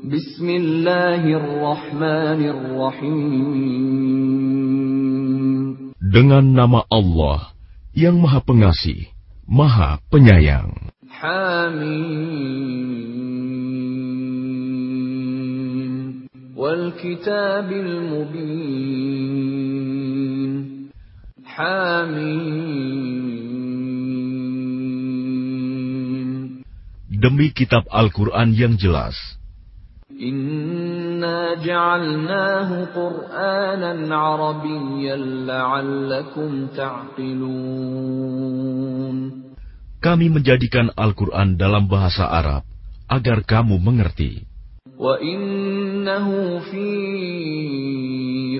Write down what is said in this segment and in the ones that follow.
Bismillahirrahmanirrahim. Dengan nama Allah yang Maha Pengasih, Maha Penyayang. Hamim. Wal kitabil mubin. Hamim. Demi kitab Al-Quran yang jelas. Inna ja'alnahu Qur'anan Arabiyyan la'allakum ta'qilun. Kami menjadikan Al-Quran dalam bahasa Arab agar kamu mengerti. Wa innahu fi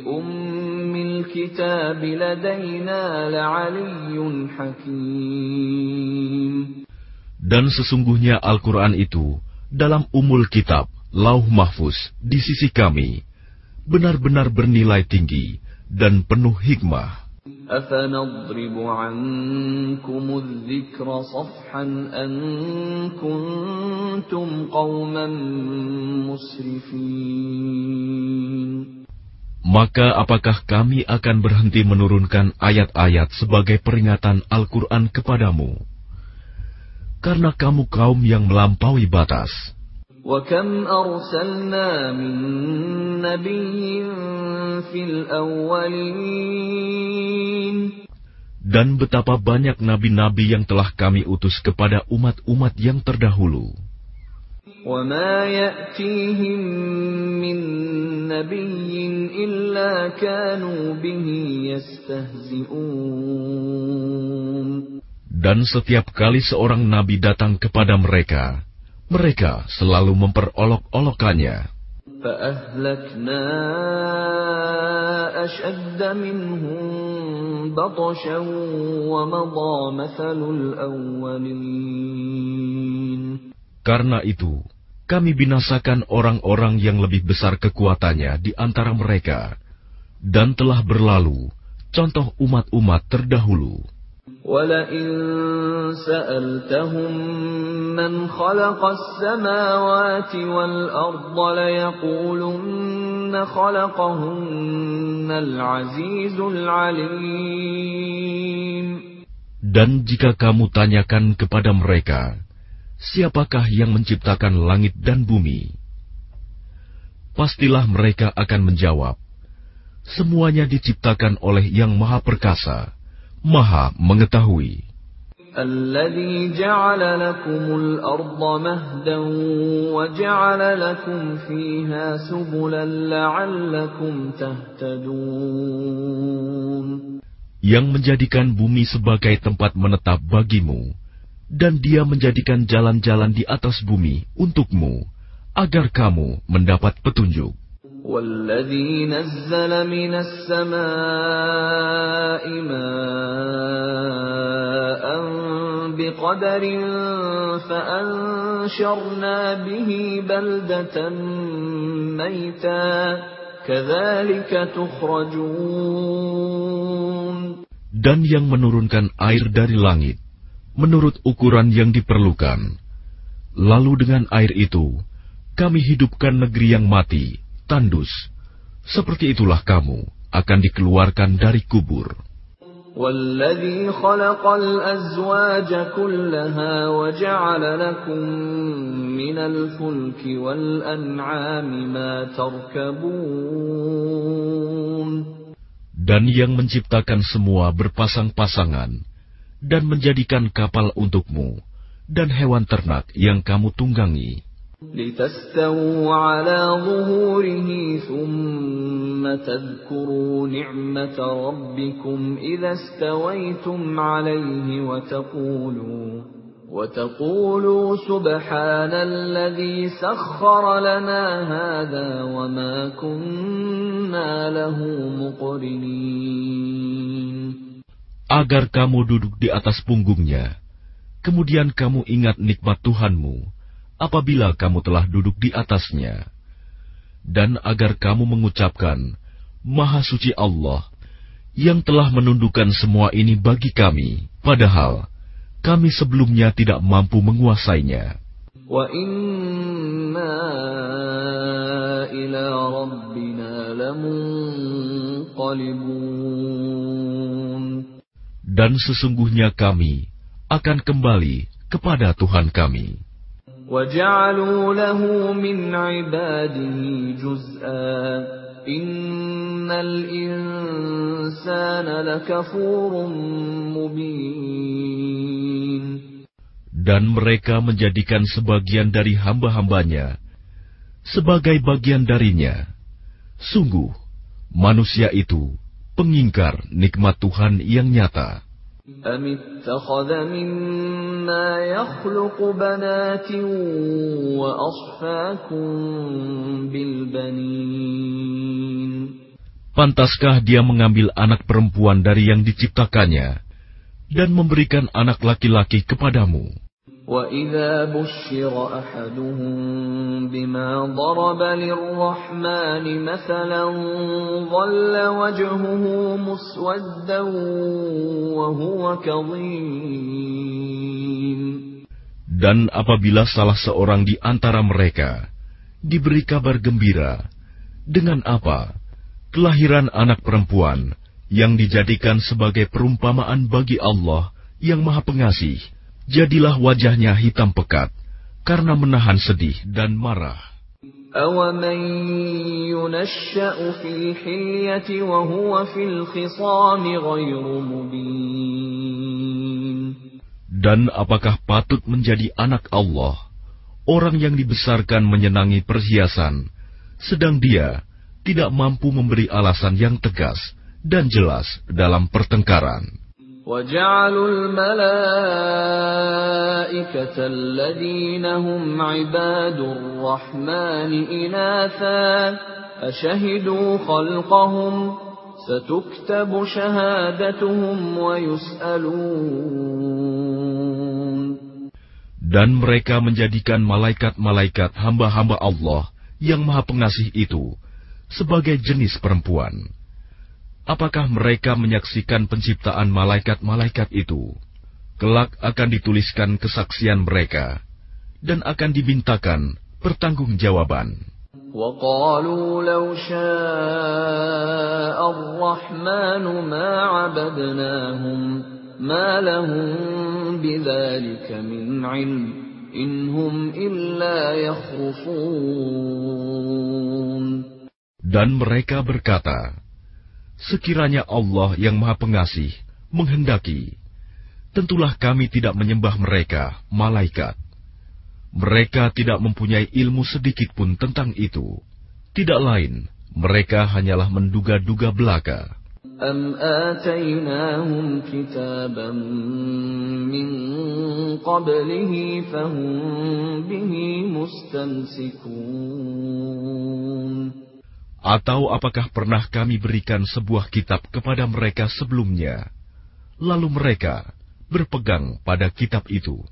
ummil kitab ladayna la'aliyyun hakim. Dan sesungguhnya Al-Quran itu dalam umul kitab lauh mahfuz di sisi kami benar-benar bernilai tinggi dan penuh hikmah. Maka apakah kami akan berhenti menurunkan ayat-ayat sebagai peringatan Al-Quran kepadamu? Karena kamu kaum yang melampaui batas. وكم أرسلنا من نبي في الأولين Dan betapa banyak nabi-nabi yang telah kami utus kepada umat-umat yang terdahulu. وما يأتيهم من نبي إلا كانوا به يستهزئون Dan setiap kali seorang nabi datang kepada mereka, mereka selalu memperolok-olokannya. Karena itu, kami binasakan orang-orang yang lebih besar kekuatannya di antara mereka, dan telah berlalu contoh umat-umat terdahulu. ولئن سألتهم من خلق السماوات والأرض ليقولن خلقهن العزيز العليم Dan jika kamu tanyakan kepada mereka, siapakah yang menciptakan langit dan bumi? Pastilah mereka akan menjawab, semuanya diciptakan oleh Yang Maha Perkasa, Maha Mengetahui. الذي جعل لكم الأرض مهدا وجعل لكم فيها سبلا لعلكم تهتدون Yang menjadikan bumi sebagai tempat menetap bagimu, dan dia menjadikan jalan-jalan di atas bumi untukmu, agar kamu mendapat petunjuk. والذي نزل من السماء ماء بقدر فأنشرنا به بلدة ميتا كذلك تخرجون Dan yang menurunkan air dari langit, menurut ukuran yang diperlukan. Lalu dengan air itu, kami hidupkan negeri yang mati, tandus. Seperti itulah kamu akan dikeluarkan dari kubur. والذي خلق الأزواج كلها وجعل لكم من الفلك والأنعام ما تركبون Dan yang menciptakan semua berpasang-pasangan dan menjadikan kapal untukmu dan hewan ternak yang kamu tunggangi. لتستووا على ظهوره ثم تذكروا نعمة ربكم إذا استويتم عليه وتقولوا وتقولوا سبحان الذي سخر لنا هذا وما كنا له مقرنين Agar kamu duduk di atas punggungnya, kemudian kamu ingat nikmat Tuhanmu, apabila kamu telah duduk di atasnya, dan agar kamu mengucapkan, "Maha Suci Allah yang telah menundukkan semua ini bagi kami, padahal kami sebelumnya tidak mampu menguasainya." Dan sesungguhnya kami akan kembali kepada Tuhan kami. وجعلوا له من عباده جزءا إن الإنسان لكفور مبين Dan mereka menjadikan sebagian dari hamba-hambanya sebagai bagian darinya. Sungguh, manusia itu pengingkar nikmat Tuhan yang nyata. أم اتخذ مما يخلق بنات وأصفاكم بالبنين Pantaskah dia mengambil anak perempuan dari yang diciptakannya dan memberikan anak laki-laki kepadamu? وإذا بشر أحدهم بما ضرب للرحمن مثلا ظل وجهه مسودا وهو كظيم Dan apabila salah seorang di antara mereka diberi kabar gembira dengan apa? Kelahiran anak perempuan yang dijadikan sebagai perumpamaan bagi Allah yang Maha Pengasih, jadilah wajahnya hitam pekat karena menahan sedih dan marah. أومن ينشأ في الحلية وهو في الخصام غير مبين Dan apakah patut menjadi anak Allah, orang yang dibesarkan menyenangi perhiasan, sedang dia tidak mampu memberi alasan yang tegas dan jelas dalam pertengkaran? وجعلوا الملائكة الذين هم عباد الرحمن إناثا أشهدوا خلقهم ستكتب شهادتهم ويسألون Dan mereka menjadikan malaikat-malaikat hamba-hamba Allah yang maha pengasih itu sebagai jenis perempuan. Apakah mereka menyaksikan penciptaan malaikat-malaikat itu? Kelak akan dituliskan kesaksian mereka, dan akan dimintakan pertanggungjawaban. وقالوا لو شاء الرحمن ما عبدناهم ما لهم بذلك من علم إن هم إلا يخرصون Dan mereka berkata, Sekiranya Allah yang Maha Pengasih menghendaki, tentulah kami tidak menyembah mereka, malaikat. Mereka tidak mempunyai ilmu sedikit pun tentang itu. Tidak lain, mereka hanyalah menduga-duga belaka. أم آتيناهم كتابا من قبله فهم به مستمسكون Atau apakah pernah kami berikan sebuah kitab kepada mereka sebelumnya, lalu mereka berpegang pada kitab itu?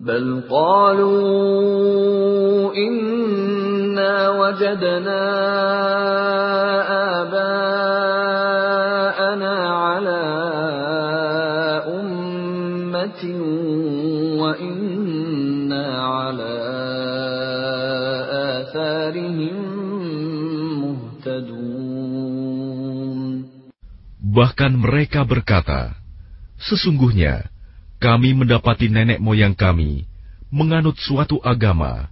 بل قالوا إنا وجدنا آباءنا على أمة وإنا على آثارهم مهتدون Bahkan mereka berkata, Sesungguhnya, kami mendapati nenek moyang kami menganut suatu agama,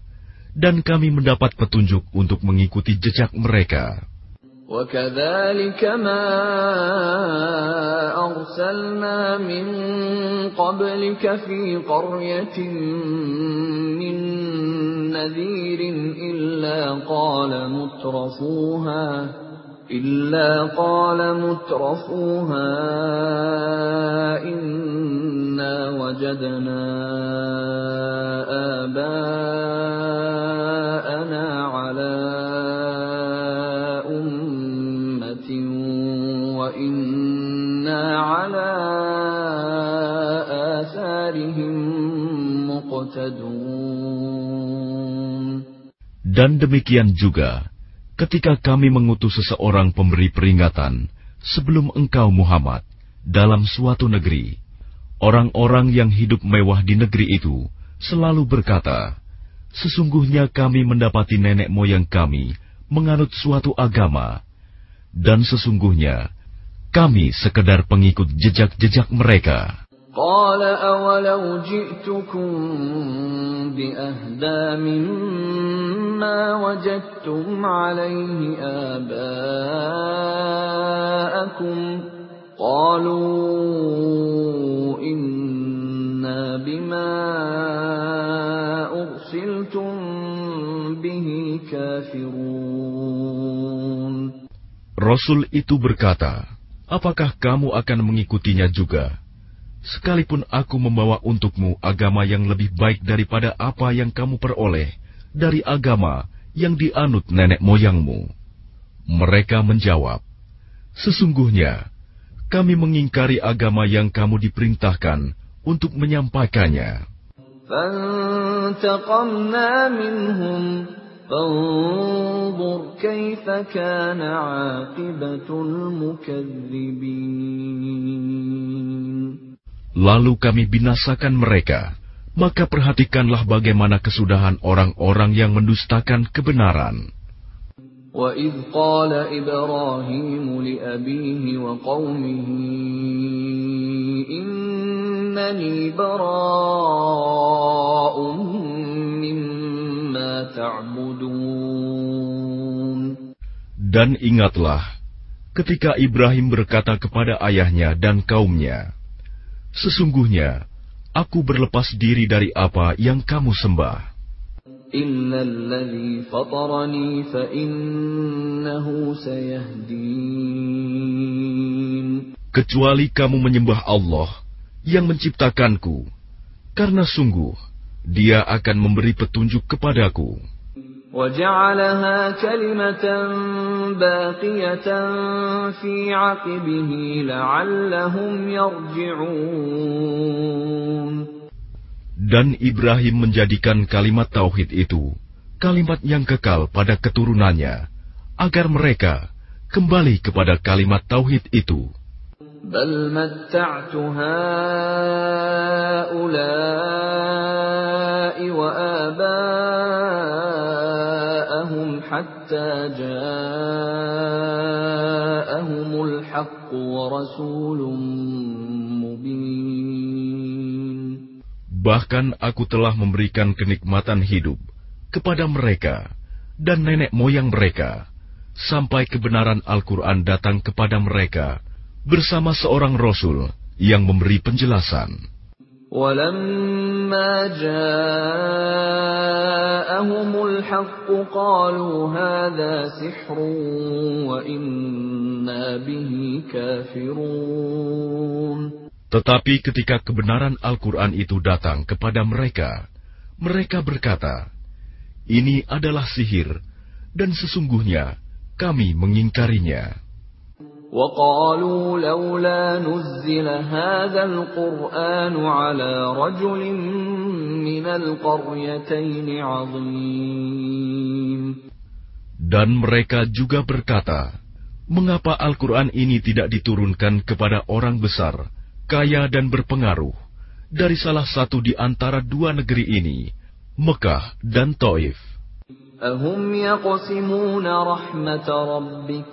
dan kami mendapat petunjuk untuk mengikuti jejak mereka. وكذلك ما أرسلنا من قبلك في قرية من نذير إلا قال مترفوها إلا قال مترفوها إنا وجدنا آباءنا Dan demikian juga, ketika kami mengutus seseorang pemberi peringatan sebelum engkau Muhammad dalam suatu negeri, orang-orang yang hidup mewah di negeri itu selalu berkata, Sesungguhnya kami mendapati nenek moyang kami menganut suatu agama, Dan sesungguhnya, kami sekedar pengikut jejak-jejak mereka. قال أولو جئتكم بأهدى مما وجدتم عليه آباءكم قالوا إنا بما أرسلتم به كافرون Rasul itu berkata, Apakah kamu akan mengikutinya juga? Sekalipun aku membawa untukmu agama yang lebih baik daripada apa yang kamu peroleh dari agama yang dianut nenek moyangmu. Mereka menjawab, Sesungguhnya, kami mengingkari agama yang kamu diperintahkan untuk menyampaikannya Lalu kami binasakan mereka. Maka perhatikanlah bagaimana kesudahan orang-orang yang mendustakan kebenaran. وَإِذْ قَالَ إِبْرَاهِيمُ لِأَبِيهِ وَقَوْمِهِ إِنَّنِي بَرَاءٌ مِّمَّا تَعْبُدُونَ Dan ingatlah, ketika Ibrahim berkata kepada ayahnya dan kaumnya, Sesungguhnya, aku berlepas diri dari apa yang kamu sembah. Kecuali kamu menyembah Allah yang menciptakanku, karena sungguh dia akan memberi petunjuk kepadaku. وجعلها كلمة باقية في عقبه لعلهم يرجعون Dan Ibrahim menjadikan kalimat tauhid itu kalimat yang kekal pada keturunannya agar mereka kembali kepada kalimat tauhid itu. بل متعت هؤلاء حتى جاءهم الحق ورسول مبين Bahkan aku telah memberikan kenikmatan hidup kepada mereka dan nenek moyang mereka, sampai kebenaran Al-Quran datang kepada mereka bersama seorang rasul yang memberi penjelasan. ولما جاءهم الحق قالوا هذا سحر وإنا به كافرون Tetapi ketika kebenaran Al-Quran itu datang kepada mereka, mereka berkata, Ini adalah sihir, dan sesungguhnya kami mengingkarinya. وقالوا لولا نزل هذا القرآن على رجل من القريتين عظيم Dan mereka juga berkata, Mengapa Al-Quran ini tidak diturunkan kepada orang besar, kaya dan berpengaruh, dari salah satu di antara dua negeri ini, Mekah dan Taif? أهم يقسمون رحمة ربك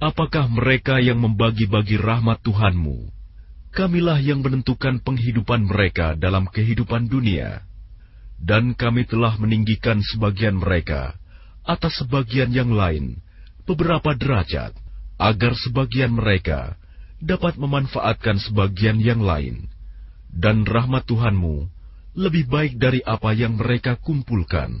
Apakah mereka yang membagi-bagi rahmat Tuhanmu? Kamilah yang menentukan penghidupan mereka dalam kehidupan dunia. Dan kami telah meninggikan sebagian mereka atas sebagian yang lain, beberapa derajat, agar sebagian mereka dapat memanfaatkan sebagian yang lain. Dan rahmat Tuhanmu lebih baik dari apa yang mereka kumpulkan.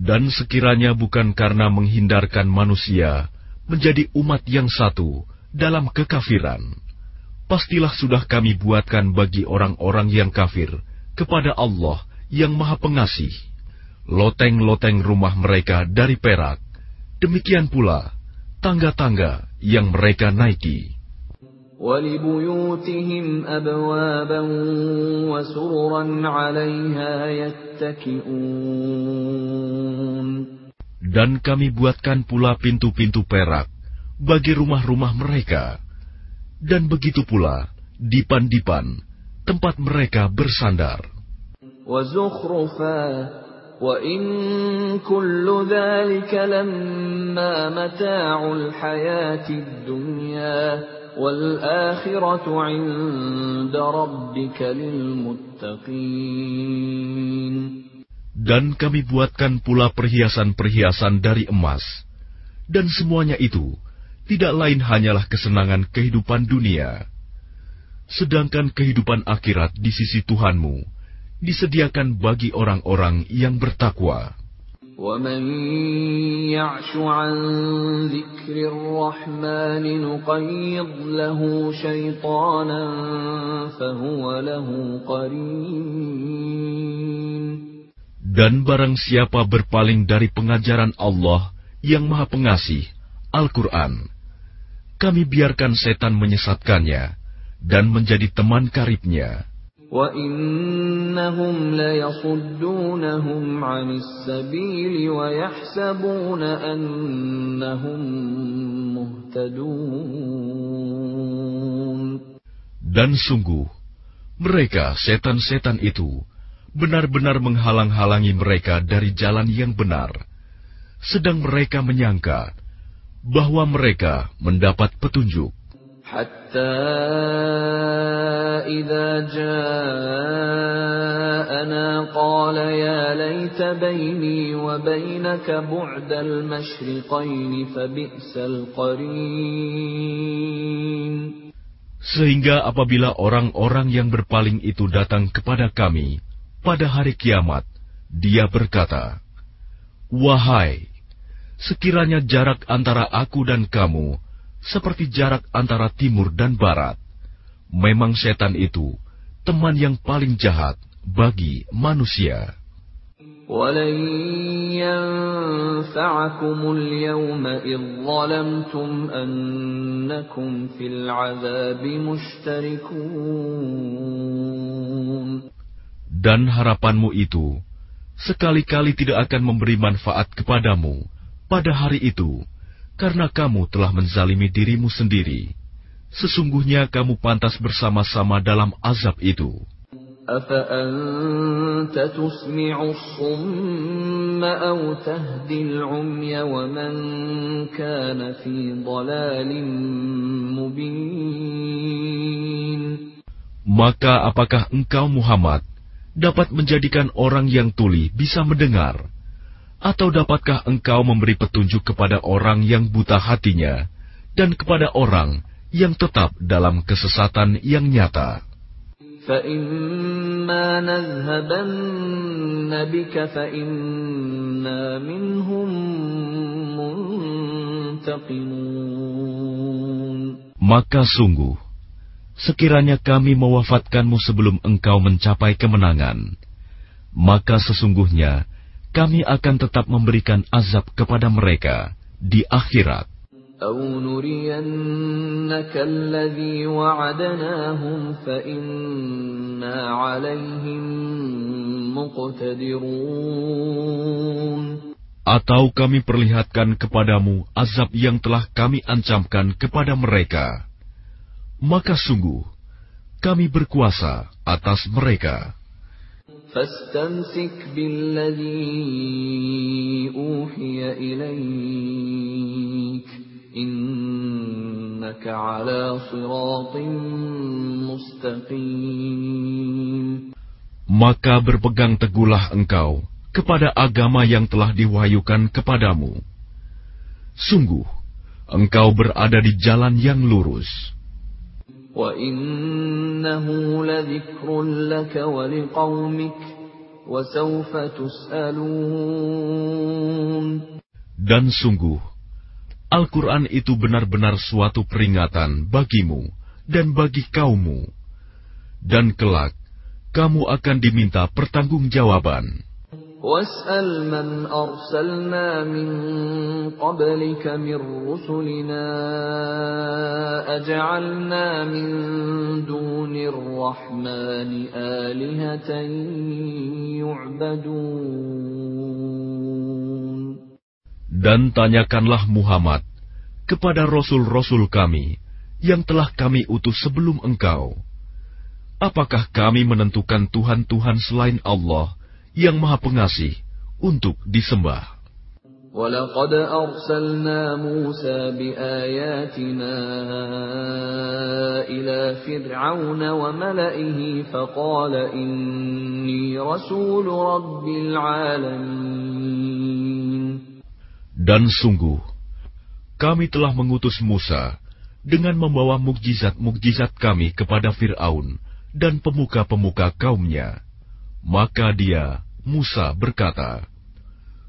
Dan sekiranya bukan karena menghindarkan manusia menjadi umat yang satu dalam kekafiran, pastilah sudah kami buatkan bagi orang-orang yang kafir kepada Allah yang Maha Pengasih, loteng-loteng rumah mereka dari perak, demikian pula tangga-tangga yang mereka naiki. ولبيوتهم أبوابا وسررا عليها يتكئون Dan kami buatkan pula pintu-pintu perak bagi rumah-rumah mereka. Dan begitu pula dipan-dipan tempat mereka bersandar. وزخرفا وإن كل ذلك لما متاع الحياة الدنيا والآخرة عند ربك للمتقين Dan kami buatkan pula perhiasan-perhiasan dari emas. Dan semuanya itu tidak lain hanyalah kesenangan kehidupan dunia. Sedangkan kehidupan akhirat di sisi Tuhanmu disediakan bagi orang-orang yang bertakwa. ومن يعش عن ذكر الرحمن نقيض له شيطانا فهو له قرين Dan barang siapa berpaling dari pengajaran Allah yang Maha Pengasih, Al-Quran, kami biarkan setan menyesatkannya dan menjadi teman karibnya. وَإِنَّهُمْ لَيَصُدُّونَهُمْ عَنِ السَّبِيلِ وَيَحْسَبُونَ أَنَّهُمْ مُهْتَدُونَ Dan sungguh, mereka setan-setan itu benar-benar menghalang-halangi mereka dari jalan yang benar, sedang mereka menyangka bahwa mereka mendapat petunjuk. حتى إذا جاءنا قال يا ليت بيني وبينك بعد المشرقين فبئس القرين Sehingga apabila orang-orang yang berpaling itu datang kepada kami pada hari kiamat, dia berkata, Wahai, sekiranya jarak antara aku dan kamu seperti jarak antara timur dan barat. Memang setan itu teman yang paling jahat bagi manusia. ولن ينفعكم اليوم إذ ظلمتم أنكم في العذاب مشتركون Dan harapanmu itu sekali-kali tidak akan memberi manfaat kepadamu pada hari itu, karena kamu telah menzalimi dirimu sendiri. Sesungguhnya kamu pantas bersama-sama dalam azab itu. Maka apakah engkau Muhammad dapat menjadikan orang yang tuli bisa mendengar atau dapatkah engkau memberi petunjuk kepada orang yang buta hatinya dan kepada orang yang tetap dalam kesesatan yang nyata? Maka sungguh, sekiranya kami mewafatkanmu sebelum engkau mencapai kemenangan, maka sesungguhnya kami akan tetap memberikan azab kepada mereka di akhirat. أو نرينك الذي وعدناهم فإنا عليهم مقتدرون Atau kami perlihatkan kepadamu azab yang telah kami ancamkan kepada mereka. Maka sungguh, kami berkuasa atas mereka. فاستمسك بالذي أوحي إليك إنك على صراط مستقيم Maka berpegang teguhlah engkau kepada agama yang telah diwahyukan kepadamu. Sungguh, engkau berada di jalan yang lurus. وَإِنَّهُ لَذِكْرٌ لَكَ وَلِقَوْمِكَ وَسَوْفَ تُسْأَلُونَ Dan sungguh, Al-Quran itu benar-benar suatu peringatan bagimu dan bagi kaummu. Dan kelak, kamu akan diminta pertanggungjawaban. واسأل من أرسلنا من قبلك من رسلنا أجعلنا من دون الرحمن آلهة يعبدون Dan tanyakanlah Muhammad kepada rasul-rasul kami yang telah kami utus sebelum engkau. Apakah kami menentukan Tuhan-Tuhan selain Allah yang Maha Pengasih untuk disembah. ولقد أرسلنا موسى بآياتنا إلى فرعون وملئه فقال إني رسول رب العالمين Dan sungguh, kami telah mengutus Musa dengan membawa mukjizat-mukjizat kami kepada Fir'aun dan pemuka-pemuka kaumnya. Maka dia, Musa, berkata,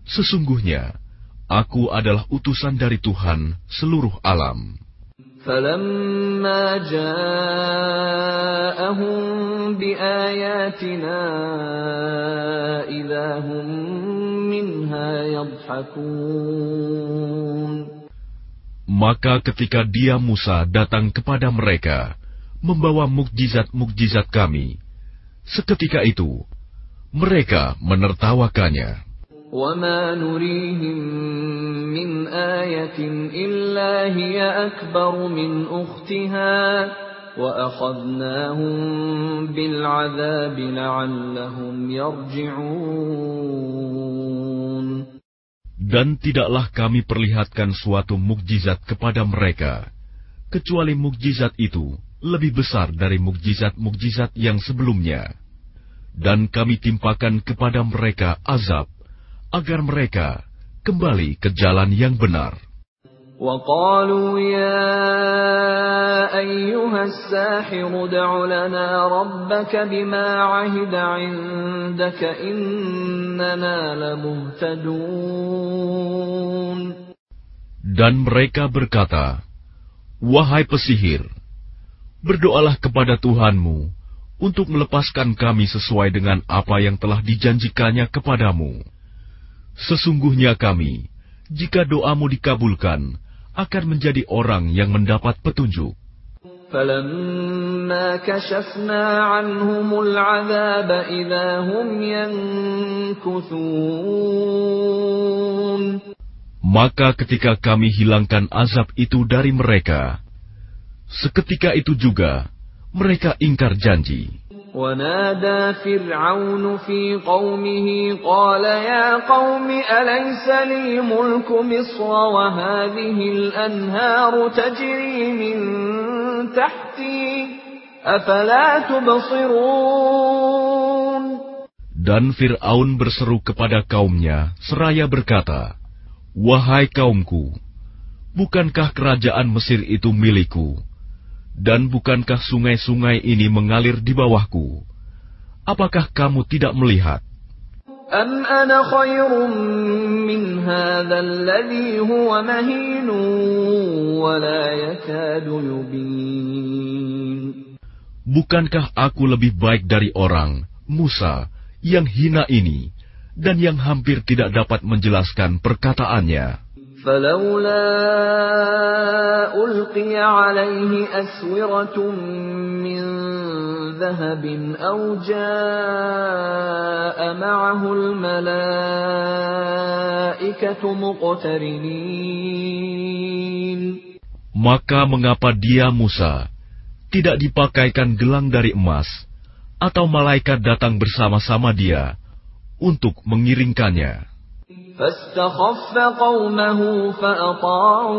Sesungguhnya, aku adalah utusan dari Tuhan seluruh alam. فلما جاءهم بآياتنا إذا هم منها يضحكون Maka ketika dia Musa datang kepada mereka, membawa mukjizat-mukjizat kami, seketika itu mereka menertawakannya. وما نريهم من آية إلا هي أكبر من أختها وأخذناهم بالعذاب لعلهم يرجعون Dan tidaklah kami perlihatkan suatu mukjizat kepada mereka, kecuali mukjizat itu lebih besar dari mukjizat-mukjizat yang sebelumnya dan kami timpakan kepada mereka azab agar mereka kembali ke jalan yang benar. وقالوا يا أيها الساحر ادع لنا ربك بما عهد عندك إننا لمهتدون Dan mereka berkata, Wahai pesihir, berdoalah kepada Tuhanmu untuk melepaskan kami sesuai dengan apa yang telah dijanjikannya kepadamu. Sesungguhnya kami, jika doamu dikabulkan, akan menjadi orang yang mendapat petunjuk. فلما كشفنا عنهم العذاب إذا هم ينكثون Maka ketika kami hilangkan azab itu dari mereka, seketika itu juga mereka ingkar janji. ونادى فرعون في قومه قال يا قوم أليس لي ملك مصر وهذه الأنهار تجري من تحتي أفلا تبصرون Dan Fir'aun berseru kepada kaumnya, seraya berkata, Wahai kaumku, bukankah kerajaan Mesir itu milikku? Dan bukankah sungai-sungai ini mengalir di bawahku? Apakah kamu tidak melihat? أم أنا خير من هذا الذي هو مهين ولا يكاد يبين Bukankah aku lebih baik dari orang, Musa, yang hina ini, dan yang hampir tidak dapat menjelaskan perkataannya? فلولا ألقي عليه أسورة من ذهب أو جاء معه الملائكة مقترنين Maka mengapa dia Musa tidak dipakaikan gelang dari emas, atau malaikat datang bersama-sama dia untuk mengiringkannya? فاستخف قومه فأطاعوه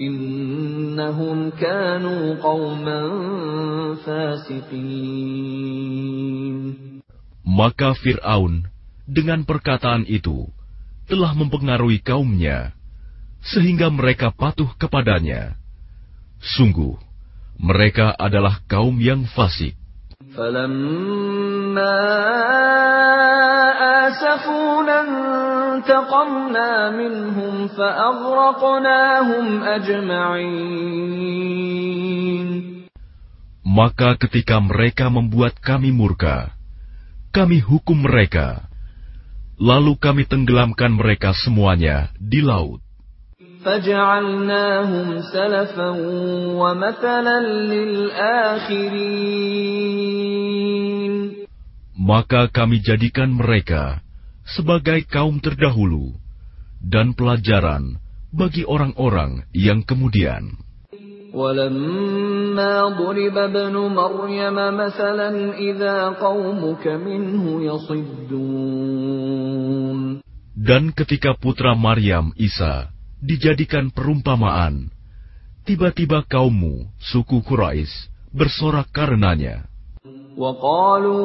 إنهم كانوا قوما فاسقين Maka Fir'aun dengan perkataan itu telah mempengaruhi kaumnya, sehingga mereka patuh kepadanya. Sungguh, mereka adalah kaum yang fasik. فلما آسفونا انتقمنا منهم فأغرقناهم أجمعين Maka ketika mereka membuat kami murka, kami hukum mereka, lalu kami tenggelamkan mereka semuanya di laut. Maka kami jadikan mereka sebagai kaum terdahulu dan pelajaran bagi orang-orang yang kemudian. ولما ضرب ابن مريم مثلا إذا قومك منه يصدون Dan ketika putra Maryam Isa dijadikan perumpamaan, tiba-tiba kaummu, suku Quraisy, bersorak karenanya. وقالوا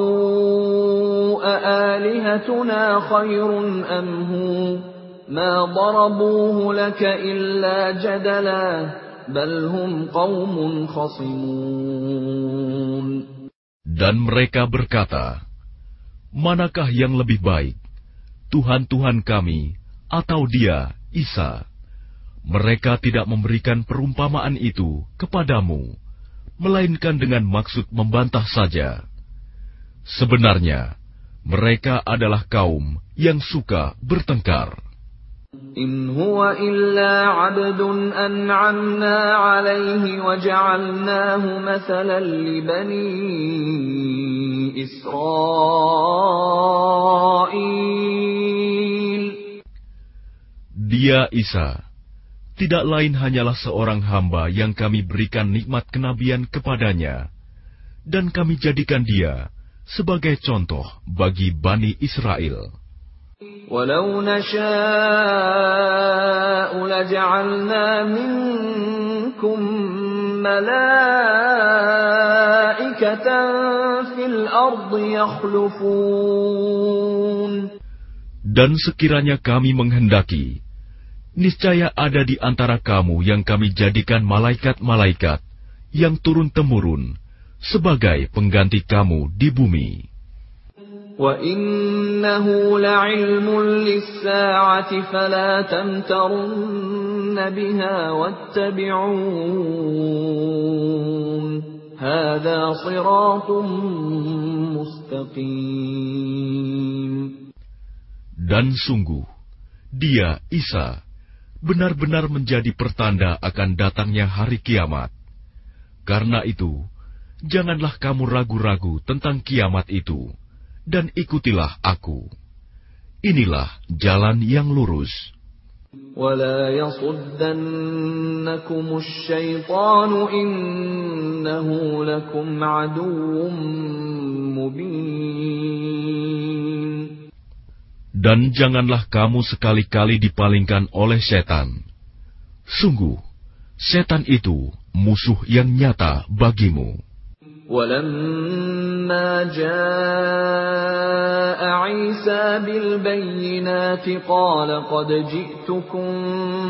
أآلهتنا خير أم هو ما ضربوه لك إلا جدلا بل هم قوم خصمون Dan mereka berkata, Manakah yang lebih baik, Tuhan-Tuhan kami atau dia, Isa? Mereka tidak memberikan perumpamaan itu kepadamu, melainkan dengan maksud membantah saja. Sebenarnya, mereka adalah kaum yang suka bertengkar. إن هو إلا عبد أنعمنا عليه وجعلناه مثلا لبني إسرائيل Dia Isa, tidak lain hanyalah seorang hamba yang kami berikan nikmat kenabian kepadanya, dan kami jadikan dia sebagai contoh bagi Bani Israel. ولو نشاء لجعلنا منكم ملائكة في الأرض يخلفون Dan sekiranya kami menghendaki, niscaya ada di antara kamu yang kami jadikan malaikat-malaikat yang turun-temurun sebagai pengganti kamu di bumi. وإنه لعلم للساعة فلا تمترن بها واتبعون هذا صراط مستقيم Dan sungguh, dia, Isa, benar-benar menjadi pertanda akan datangnya hari kiamat. Karena itu, janganlah kamu ragu-ragu tentang kiamat itu, dan ikutilah aku. Inilah jalan yang lurus. ولا يصدنكم الشيطان إنه لكم عدو مبين Dan janganlah kamu sekali-kali dipalingkan oleh setan. Sungguh, setan itu musuh yang nyata bagimu. ولما جاء عيسى بالبينات قال قد جئتكم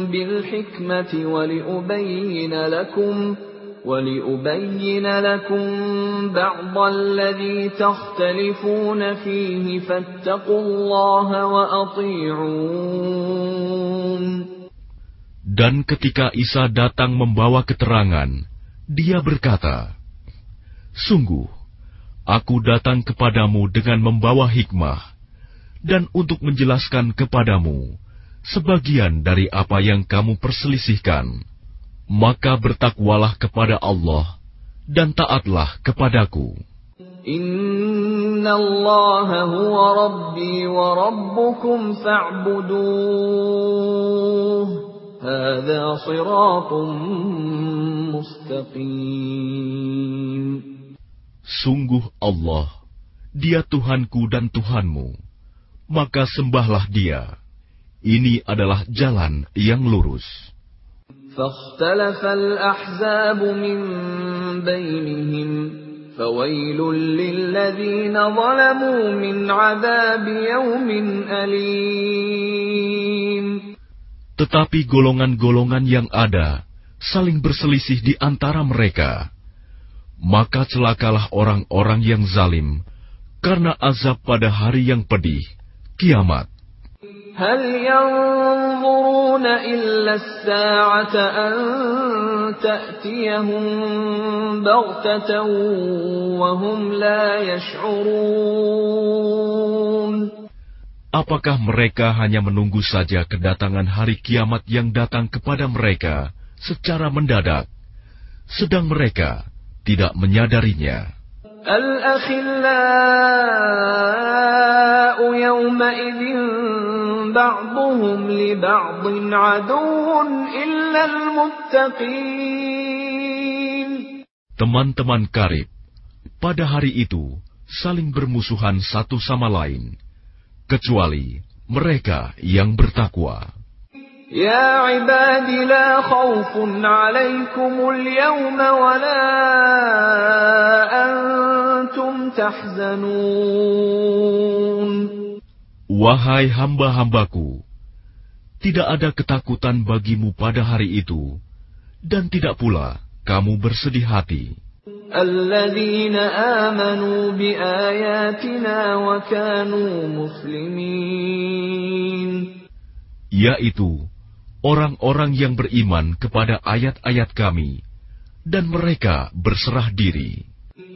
بالحكمة ولأبين لكم ولأبين لكم بعض الذي تختلفون فيه فاتقوا الله وأطيعون Dan ketika Isa datang membawa keterangan, dia berkata, Sungguh, aku datang kepadamu dengan membawa hikmah, dan untuk menjelaskan kepadamu sebagian dari apa yang kamu perselisihkan. maka bertakwalah kepada Allah dan taatlah kepadaku. Inna Allah huwa Rabbi wa Rabbukum fa'buduh. Hada siratum mustaqim. Sungguh Allah, dia Tuhanku dan Tuhanmu. Maka sembahlah dia. Ini adalah jalan yang lurus. فاختلف الأحزاب من بينهم فويل للذين ظلموا من عذاب يوم أليم Tetapi golongan-golongan yang ada saling berselisih di antara mereka. Maka celakalah orang-orang yang zalim karena azab pada hari yang pedih, kiamat. هل ينظرون إلا الساعة أن تأتيهم بغتة وهم لا يشعرون Apakah mereka hanya menunggu saja kedatangan hari kiamat yang datang kepada mereka secara mendadak, sedang mereka tidak menyadarinya? الأخلاء يومئذ بعضهم لبعض عدو إلا المتقين Teman-teman karib pada hari itu saling bermusuhan satu sama lain, kecuali mereka yang bertakwa. يا عباد لا خوف عليكم اليوم ولا أنتم تحزنون Wahai hamba-hambaku, tidak ada ketakutan bagimu pada hari itu, dan tidak pula kamu bersedih hati. الذين آمنوا بآياتنا وكانوا مسلمين Yaitu orang-orang yang beriman kepada ayat-ayat kami, dan mereka berserah diri.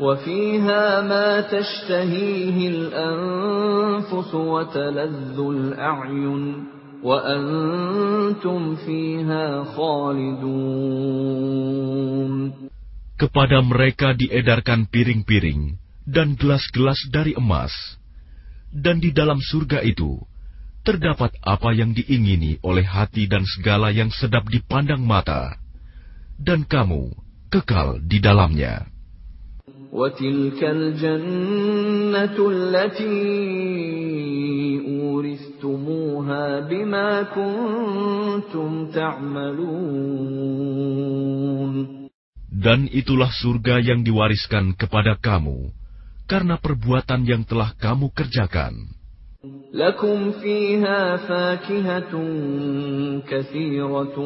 وفيها ما تشتهيه الأنفس وتلذ الأعين وأنتم فيها خالدون Kepada mereka diedarkan piring-piring dan gelas-gelas dari emas, dan di dalam surga itu terdapat apa yang diingini oleh hati dan segala yang sedap dipandang mata, dan kamu kekal di dalamnya. وتلك الجنة التي أورثتموها بما كنتم تعملون Dan itulah surga yang diwariskan kepada kamu karena perbuatan yang telah kamu kerjakan. لكم فيها فاكهة كثيرة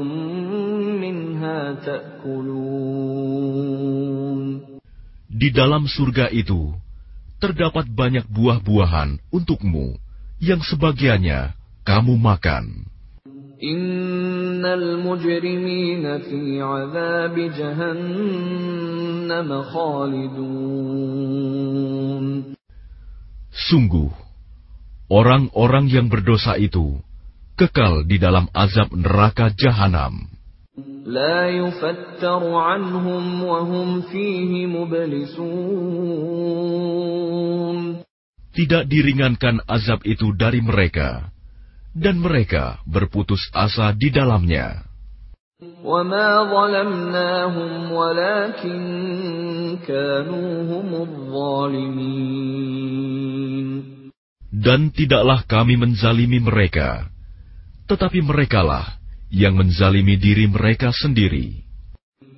منها تأكلون di dalam surga itu terdapat banyak buah-buahan untukmu, yang sebagiannya kamu makan. Innal mujrimina fi azab jahannam khalidun. Sungguh, orang-orang yang berdosa itu kekal di dalam azab neraka jahanam. لا يفتر عنهم وهم فيه مبلسون Tidak diringankan azab itu dari mereka, dan mereka berputus asa di dalamnya. وما ظلمناهم ولكن كانوا هم الظالمين Dan tidaklah kami menzalimi mereka, tetapi merekalah yang menzalimi diri mereka sendiri.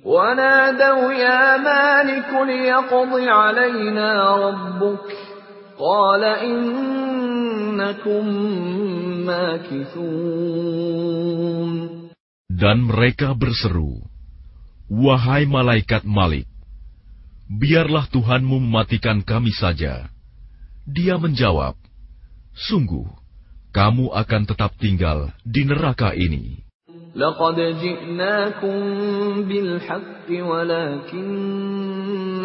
ونادوا يا مالك ليقض علينا ربك قال إنكم ماكثون Dan mereka berseru, Wahai malaikat Malik, biarlah Tuhanmu mematikan kami saja. Dia menjawab, Sungguh, kamu akan tetap tinggal di neraka ini. لقد جئناكم بالحق ولكن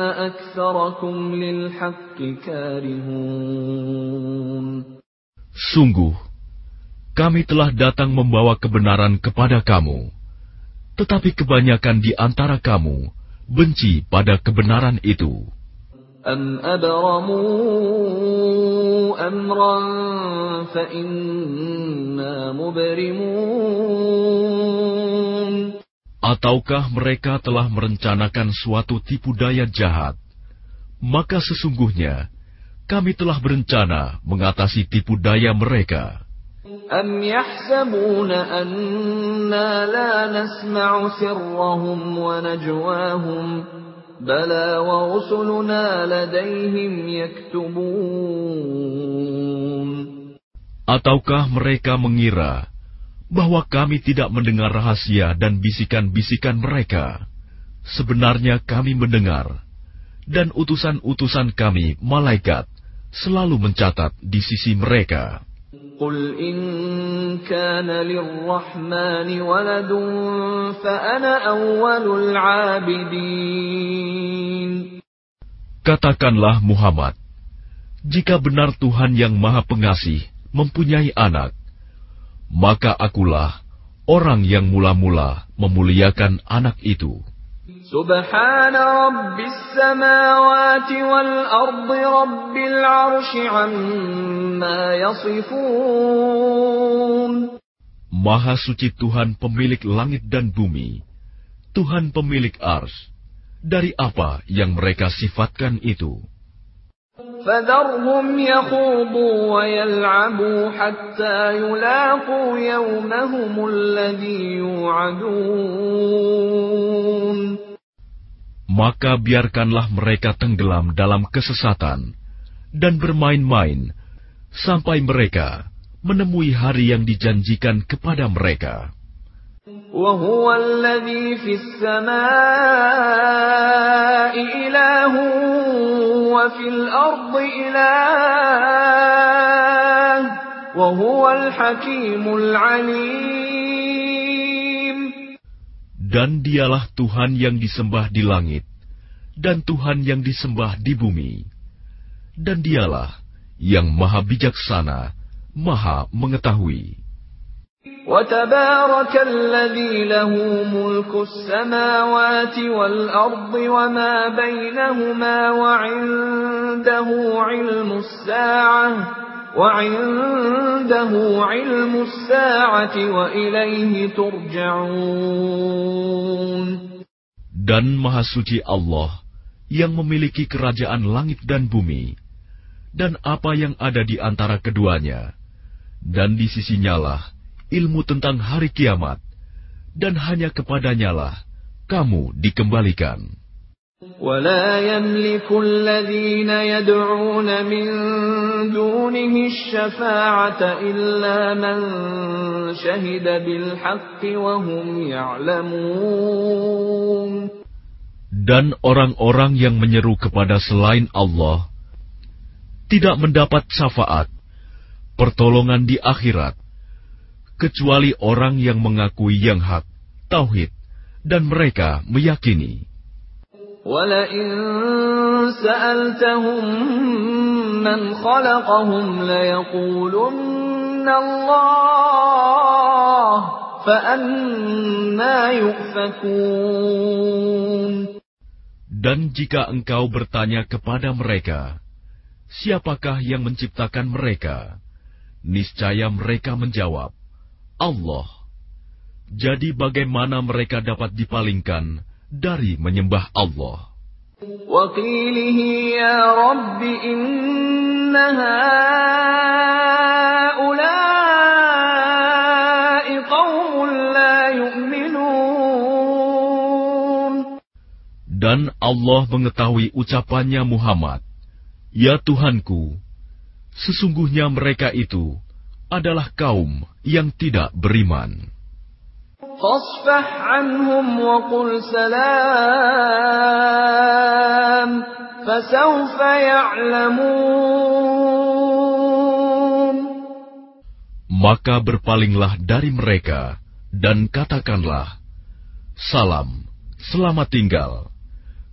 أكثركم للحق كارهون Sungguh, kami telah datang membawa kebenaran kepada kamu, tetapi kebanyakan di antara kamu benci pada kebenaran itu. أم أبرموا أمرا فإنا مبرمون Ataukah mereka telah merencanakan suatu tipu daya jahat? Maka sesungguhnya kami telah berencana mengatasi tipu daya mereka. أم يحسبون أنا لا نسمع سرهم ونجواهم بلى ورسلنا لديهم يكتبون Ataukah mereka mengira bahwa kami tidak mendengar rahasia dan bisikan-bisikan mereka? Sebenarnya kami mendengar, dan utusan-utusan kami, malaikat, selalu mencatat di sisi mereka. قل إن كان للرحمن ولد فأنا أول العابدين Katakanlah Muhammad, jika benar Tuhan yang Maha Pengasih mempunyai anak, maka akulah orang yang mula-mula memuliakan anak itu. سبحان رب السماوات والأرض رب العرش عما يصفون Maha suci Tuhan pemilik langit dan bumi, Tuhan pemilik ars, dari apa yang mereka sifatkan itu. فذرهم يخوضوا ويلعبوا حتى يلاقوا يومهم الذي يوعدون Maka biarkanlah mereka tenggelam dalam kesesatan dan bermain-main sampai mereka menemui hari yang dijanjikan kepada mereka. وهو الذي في السماء إله وفي الأرض إله وهو الحكيم العليم Dan dialah Tuhan yang disembah di langit, dan Tuhan yang disembah di bumi. Dan dialah yang maha bijaksana, maha mengetahui. وتبارك الذي له ملك السماوات والأرض وما بينهما وعنده علم الساعة وعنده علم الساعة وإليه ترجعون Dan maha suci Allah yang memiliki kerajaan langit dan bumi, dan apa yang ada di antara keduanya, dan di sisinyalah ilmu tentang hari kiamat, dan hanya kepadanyalah kamu dikembalikan. ولا يملك الذين يدعون من دونه الشفاعة إلا من شهد بالحق وهم يعلمون Dan orang-orang yang menyeru kepada selain Allah tidak mendapat syafaat, pertolongan di akhirat, kecuali orang yang mengakui yang hak, tauhid, dan mereka meyakini. Dan jika engkau bertanya kepada mereka, siapakah yang menciptakan mereka? Niscaya mereka menjawab, Allah. Jadi bagaimana mereka dapat dipalingkan dari menyembah Allah? وقيله يا رب إن هؤلاء قوم لا يؤمنون Dan Allah mengetahui ucapannya Muhammad, Ya Tuhanku, sesungguhnya mereka itu adalah kaum yang tidak beriman. فاصفح عنهم وقل سلام فسوف يعلمون Maka berpalinglah dari mereka dan katakanlah, Salam, selamat tinggal.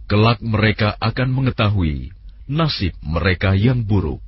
Kelak mereka akan mengetahui nasib mereka yang buruk.